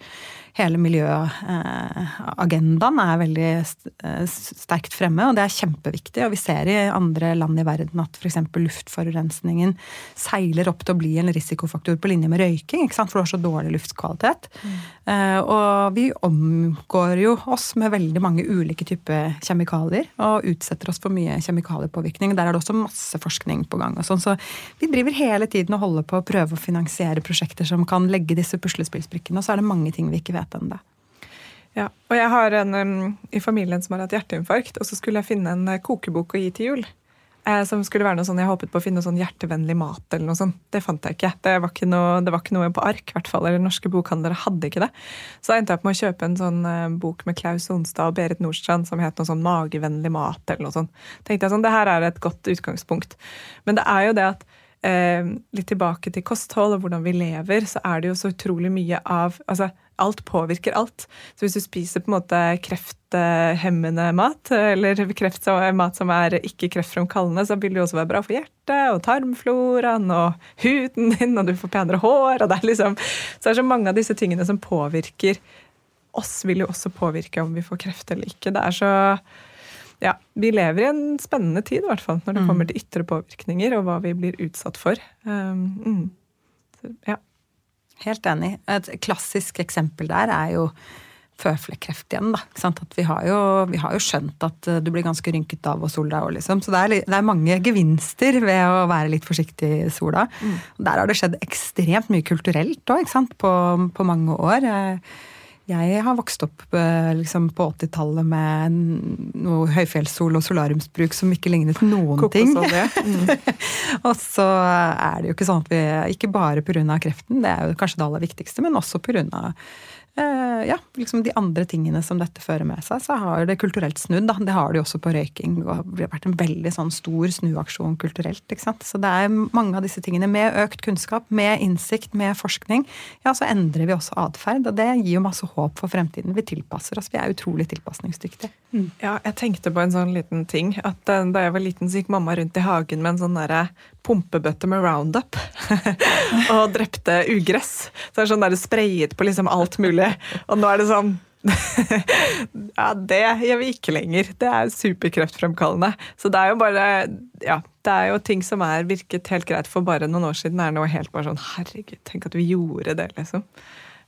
hele miljøagendaen er veldig eh, sterkt fremme, og det er kjempeviktig. Og vi ser i andre land i verden at f.eks. luftforurensningen seiler opp til å bli en risikofaktor på linje med røyking, for du har så dårlig luftkvalitet. Mm. Og vi omgår jo oss med veldig mange ulike typer kjemikalier og utsetter oss for mye mye kjemikaliepåvirkning. Der er det også masse forskning på gang. sånn, Så vi driver hele tiden og holder på å prøve å finansiere prosjekter som kan legge disse puslespillsbrikkene. Og så er det mange ting vi ikke vet ennå. Ja, og jeg har en um, i familien som har hatt hjerteinfarkt, og så skulle jeg finne en uh, kokebok å gi til jul. Eh, som skulle være noe sånn, Jeg håpet på å finne noe sånn hjertevennlig mat. eller noe sånt. Det fant jeg ikke. Det var ikke noe, var ikke noe på ark. hvert fall, eller Norske bokhandlere hadde ikke det. Så da endte jeg opp med å kjøpe en sånn uh, bok med Klaus Onstad og Berit Nordstrand som het noe sånn Magevennlig mat. eller noe sånt. tenkte jeg sånn, Det her er et godt utgangspunkt. Men det er jo det at eh, litt tilbake til kosthold og hvordan vi lever, så er det jo så utrolig mye av altså alt påvirker alt. Så hvis du spiser på en måte krefthemmende mat, eller mat som er ikke kreftfremkallende, så vil det jo også være bra for hjertet og tarmfloraen og huden din, og du får penere hår. og det er liksom, Så det er så mange av disse tingene som påvirker oss, vil jo også påvirke om vi får kreft eller ikke. Det er så ja, vi lever i en spennende tid, i hvert fall, når det mm. kommer til ytre påvirkninger og hva vi blir utsatt for. Um, mm. så, ja. Helt enig. Et klassisk eksempel der er jo føflekkreft igjen. da. Vi har, jo, vi, har jo, skjønt at eh, du blir ganske rynket av å sole deg òg, liksom. Så det er, det er, mange gevinster ved å være litt forsiktig i sola. Mm. Der har det skjedd ekstremt mye kulturelt òg, på, på, mange år. Jeg har vokst opp eh, liksom, på 80-tallet med noe høyfjellssol og solariumsbruk som ikke lignet noen ting. Mm. og så er det jo ikke sånn at vi Ikke bare pga. kreften, det er jo kanskje det aller viktigste, men også pga. Eh, ja, liksom de andre tingene som dette fører med seg, så har det kulturelt snudd. Da. Det har det jo også på røyking. Det har vært en veldig sånn stor snuaksjon kulturelt. ikke sant? Så det er mange av disse tingene. Med økt kunnskap, med innsikt, med forskning, ja, så endrer vi også atferd. Og det gir jo masse håp for fremtiden. Vi tilpasser oss. Vi er utrolig tilpasningsdyktige. Mm. Ja, jeg tenkte på en sånn liten ting. At eh, da jeg var liten, så gikk mamma rundt i hagen med en sånn derre pumpebøtte med Roundup og drepte ugress. Så det er sånn der sprayet på liksom alt mulig. Og nå er det sånn ja, det gjør vi ikke lenger. Det er superkreftfremkallende. Så det er jo bare Ja, det er jo ting som er virket helt greit for bare noen år siden, er nå helt bare sånn Herregud, tenk at vi gjorde det, liksom.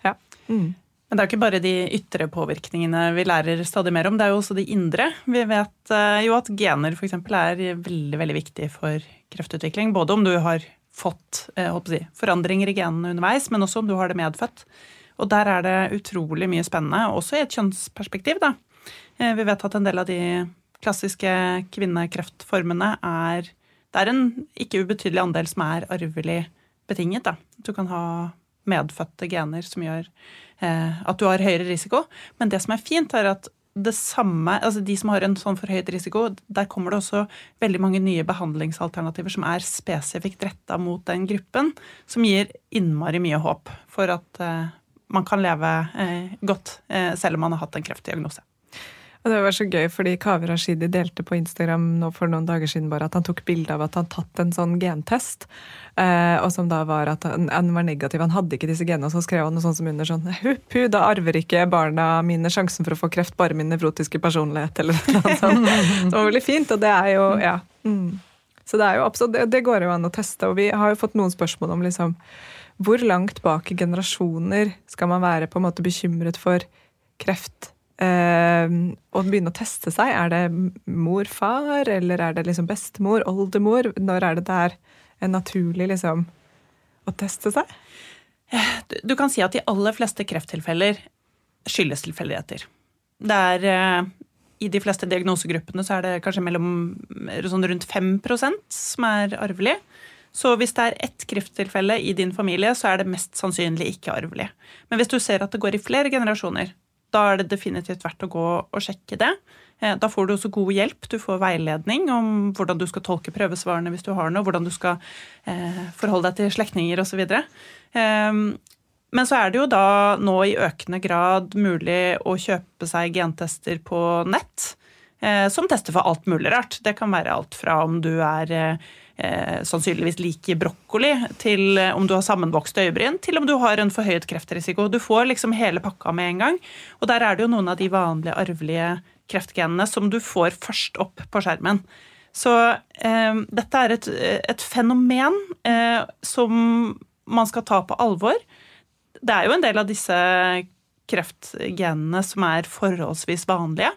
Ja. Mm. Men det er jo ikke bare de ytre påvirkningene vi lærer stadig mer om, det er jo også de indre. Vi vet eh, jo at gener f.eks. er veldig veldig viktig for kreftutvikling. Både om du har fått eh, si, forandringer i genene underveis, men også om du har det medfødt. Og der er det utrolig mye spennende, også i et kjønnsperspektiv. Da. Eh, vi vet at en del av de klassiske kvinnekreftformene er Det er en ikke ubetydelig andel som er arvelig betinget. Da. Du kan ha medfødte gener som gjør Eh, at du har høyere risiko. Men det som er fint, er at det samme, altså de som har en sånn forhøyet risiko, der kommer det også veldig mange nye behandlingsalternativer som er spesifikt retta mot den gruppen, som gir innmari mye håp for at eh, man kan leve eh, godt uh, selv om man har hatt en kreftdiagnose. Og det var så gøy, fordi Kaveh Rashidi delte på Instagram nå for noen dager siden bare at han tok bilde av at han tatt en sånn gentest, eh, og som da var at han, han, var negativ. Han hadde ikke disse genene, og så skrev han noe sånt som under sånn Huppu, da arver ikke barna mine sjansen for å få kreft, bare min nevrotiske personlighet, eller noe sånt. Det var veldig fint, og det er jo Ja. Mm. Så det er jo absolutt, det, det går jo an å teste, og vi har jo fått noen spørsmål om liksom hvor langt bak i generasjoner skal man være på en måte bekymret for kreft? Eh, og begynne å teste seg. Er det mor-far, eller er det liksom bestemor, oldemor? Når er det der er naturlig liksom å teste seg? Du kan si at de aller fleste krefttilfeller skyldes tilfeldigheter. Det er uh, I de fleste diagnosegruppene så er det kanskje mellom sånn rundt 5% som er arvelig. Så hvis det er ett krefttilfelle i din familie, så er det mest sannsynlig ikke arvelig. Men hvis du ser at det går i flere generasjoner, da er det definitivt verdt å gå og sjekke det. Eh, da får du også god hjelp. Du får veiledning om hvordan du skal tolke prøvesvarene hvis du har noe, hvordan du skal eh, forholde deg til slektninger osv. Ehm, men så er det jo da nå i økende grad mulig å kjøpe seg gentester på nett. Eh, som tester for alt mulig rart. Det kan være alt fra om du er eh, sannsynligvis liker brokkoli, til eh, om du har sammenvokste øyebryn, til om du har en forhøyet kreftrisiko. Du får liksom hele pakka med en gang. Og der er det jo noen av de vanlige arvelige kreftgenene som du får først opp på skjermen. Så eh, dette er et, et fenomen eh, som man skal ta på alvor. Det er jo en del av disse kreftgenene som er forholdsvis vanlige.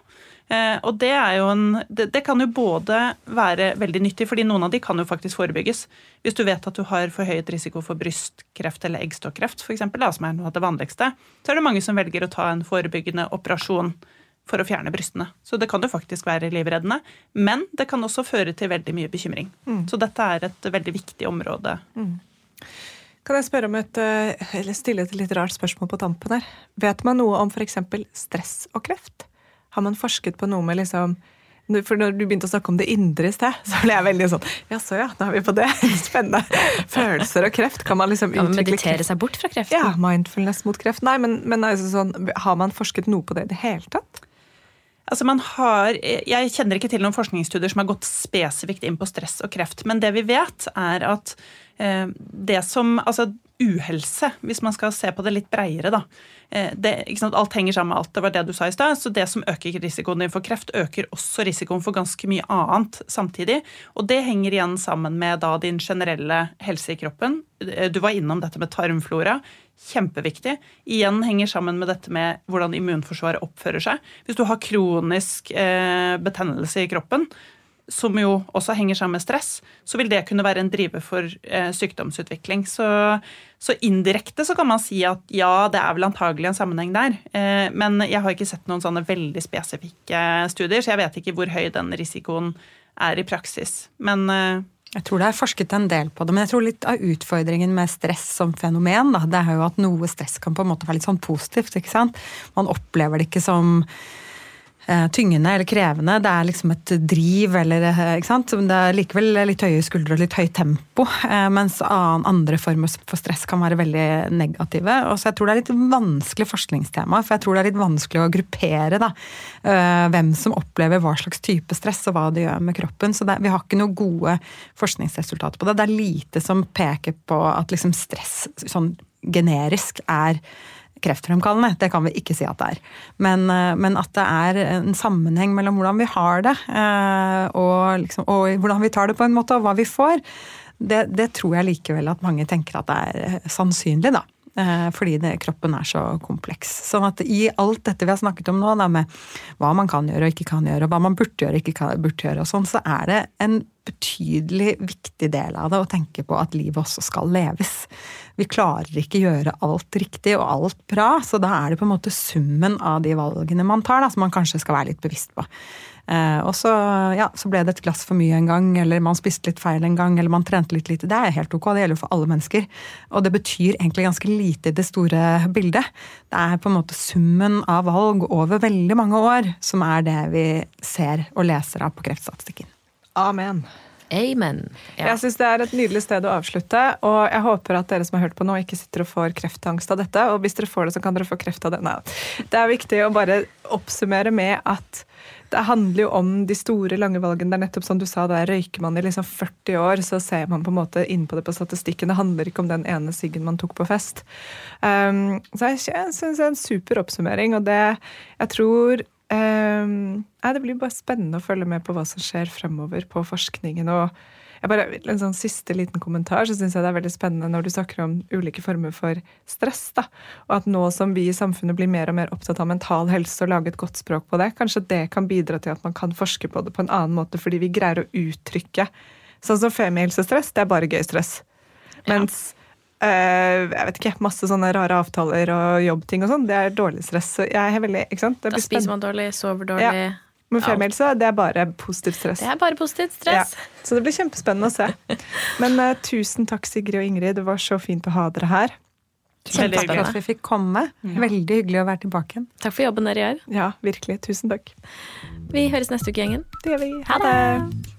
Eh, og det, en, det, kan jo både være veldig nyttig, fordi noen av de kan jo faktisk forebygges. Hvis du vet at du har forhøyet risiko for brystkreft eller eggstokkreft, f.eks., som er noe av det vanligste, så er det mange som velger å ta en forebyggende operasjon for å fjerne brystene. Så det kan jo faktisk være livreddende. Men det kan også føre til veldig mye bekymring. Mm. Så dette er et veldig viktig område. Mm. Kan jeg spørre om et, eh, eller stille et litt rart spørsmål på tampen her? Vet man noe om f.eks. stress og kreft? Har man forsket på noe med liksom for når du begynte å snakke om det indre i sted, så ble jeg veldig sånn Ja, så ja, da er vi på det. Spennende. Følelser og kreft. Kan man liksom utvikle ja, Meditere seg bort fra kreft? Ja, mindfulness mot kreft. Nei, men, men altså sånn, har man forsket noe på det i det hele tatt? Altså man har, jeg kjenner ikke til noen forskningsstudier som har gått spesifikt inn på stress og kreft, men det vi vet, er at eh, det som Altså uhelse, hvis man skal se på det litt breiere, da. Eh, sant, alt henger sammen med alt. Det var det du sa i stad. Så det som øker risikoen din for kreft, øker også risikoen for ganske mye annet samtidig. Og det henger igjen sammen med da din generelle helse i kroppen. Eh, du var innom dette med tarmflora. Kjempeviktig. Igjen henger sammen med dette med hvordan immunforsvaret oppfører seg. Hvis du har kronisk eh, betennelse i kroppen, som jo også henger sammen med stress, så vil det kunne være en driver for eh, sykdomsutvikling. Så, så, indirekte så kan man si at ja, det er vel antagelig en sammenheng der. Eh, men jeg har ikke sett noen sånne veldig spesifikke studier, så jeg vet ikke hvor høy den risikoen er i praksis. Men eh, jeg tror det er forsket en del på det, men jeg tror litt av utfordringen med stress som fenomen, da, det er jo at noe stress kan på en måte være litt sånn positivt. ikke sant? Man opplever det ikke som tyngende eller krevende. Det er liksom et driv eller eh, ikke sant? Det er likevel litt høye skuldre og litt høyt tempo. Eh, mens andre former for stress kan være veldig negative. Og så jeg tror det er litt vanskelig forskningstema, for jeg tror det er litt vanskelig å gruppere da, hvem som opplever hva slags type stress og hva det gjør med kroppen. Så det, vi har ikke noen gode forskningsresultater på det. Det er lite som peker på at liksom stress sånn generisk er kreftfremkallende. Det kan vi ikke si at det er. Men, eh, men, at det er en sammenheng mellom hvordan vi har det, eh, og, liksom, og, hvordan vi tar det på en måte, og hva vi får, det, det tror jeg likevel at mange tenker at det er eh, sannsynlig, da. Fordi det, kroppen er så kompleks. Sånn at i alt dette vi har snakket om nå, da, med hva man kan gjøre og ikke kan gjøre, og hva man burde gjøre og ikke burde gjøre, og sånn, så er det en betydelig viktig del av det å tenke på at livet også skal leves. Vi klarer ikke gjøre alt riktig og alt bra, så da er det på en måte summen av de valgene man tar, da, som man kanskje skal være litt bevisst på. Eh, og så, ja, så ble det et glass for mye en gang, eller man spiste litt feil en gang, eller man trente litt lite. Det er helt ok, det gjelder jo for alle mennesker. Og det betyr egentlig ganske lite i det store bildet. Det er på en måte summen av valg over veldig mange år som er det vi ser og leser av på kreftstatistikken. Amen. Amen. Ja. Jeg syns det er et nydelig sted å avslutte, og jeg håper at dere som har hørt på nå, ikke sitter og får kreftangst av dette. Og hvis dere får det, så kan dere få kreft av det. Nei. Det er viktig å bare oppsummere med at det handler jo om de store, lange valgene. Det er nettopp som du sa, der røyker man i liksom 40 år, så ser man på en måte inn på det på statistikken. Det handler ikke om den ene siggen man tok på fest. Um, så jeg, syns det er en super oppsummering, og det jeg tror um, nei, Det blir bare spennende å følge med på hva som skjer fremover på forskningen. og jeg bare, en sånn siste liten kommentar, så syns jeg det er veldig spennende når du snakker om ulike former for stress. da, Og at nå som vi i samfunnet blir mer og mer opptatt av mental helse og lage et godt språk på det, kanskje det kan bidra til at man kan forske på det på en annen måte, fordi vi greier å uttrykke Sånn som femihelsestress, det er bare gøy stress. Mens øh, jeg vet ikke, masse sånne rare avtaler og jobbting og sånn, det er dårlig stress. Så jeg er veldig, ikke sant? Det Da spiser man dårlig, sover dårlig. Ja. Men femihelse, det er bare positivt stress. Det er bare positivt stress. Ja, så det blir kjempespennende å se. Men uh, tusen takk, Sigrid og Ingrid. Det var så fint å ha dere her. Veldig Takk for at vi fikk komme. Veldig hyggelig å være tilbake igjen. Takk for jobben dere gjør. Ja, virkelig. Tusen takk. Vi høres neste uke, gjengen. Det gjør vi. Ha det!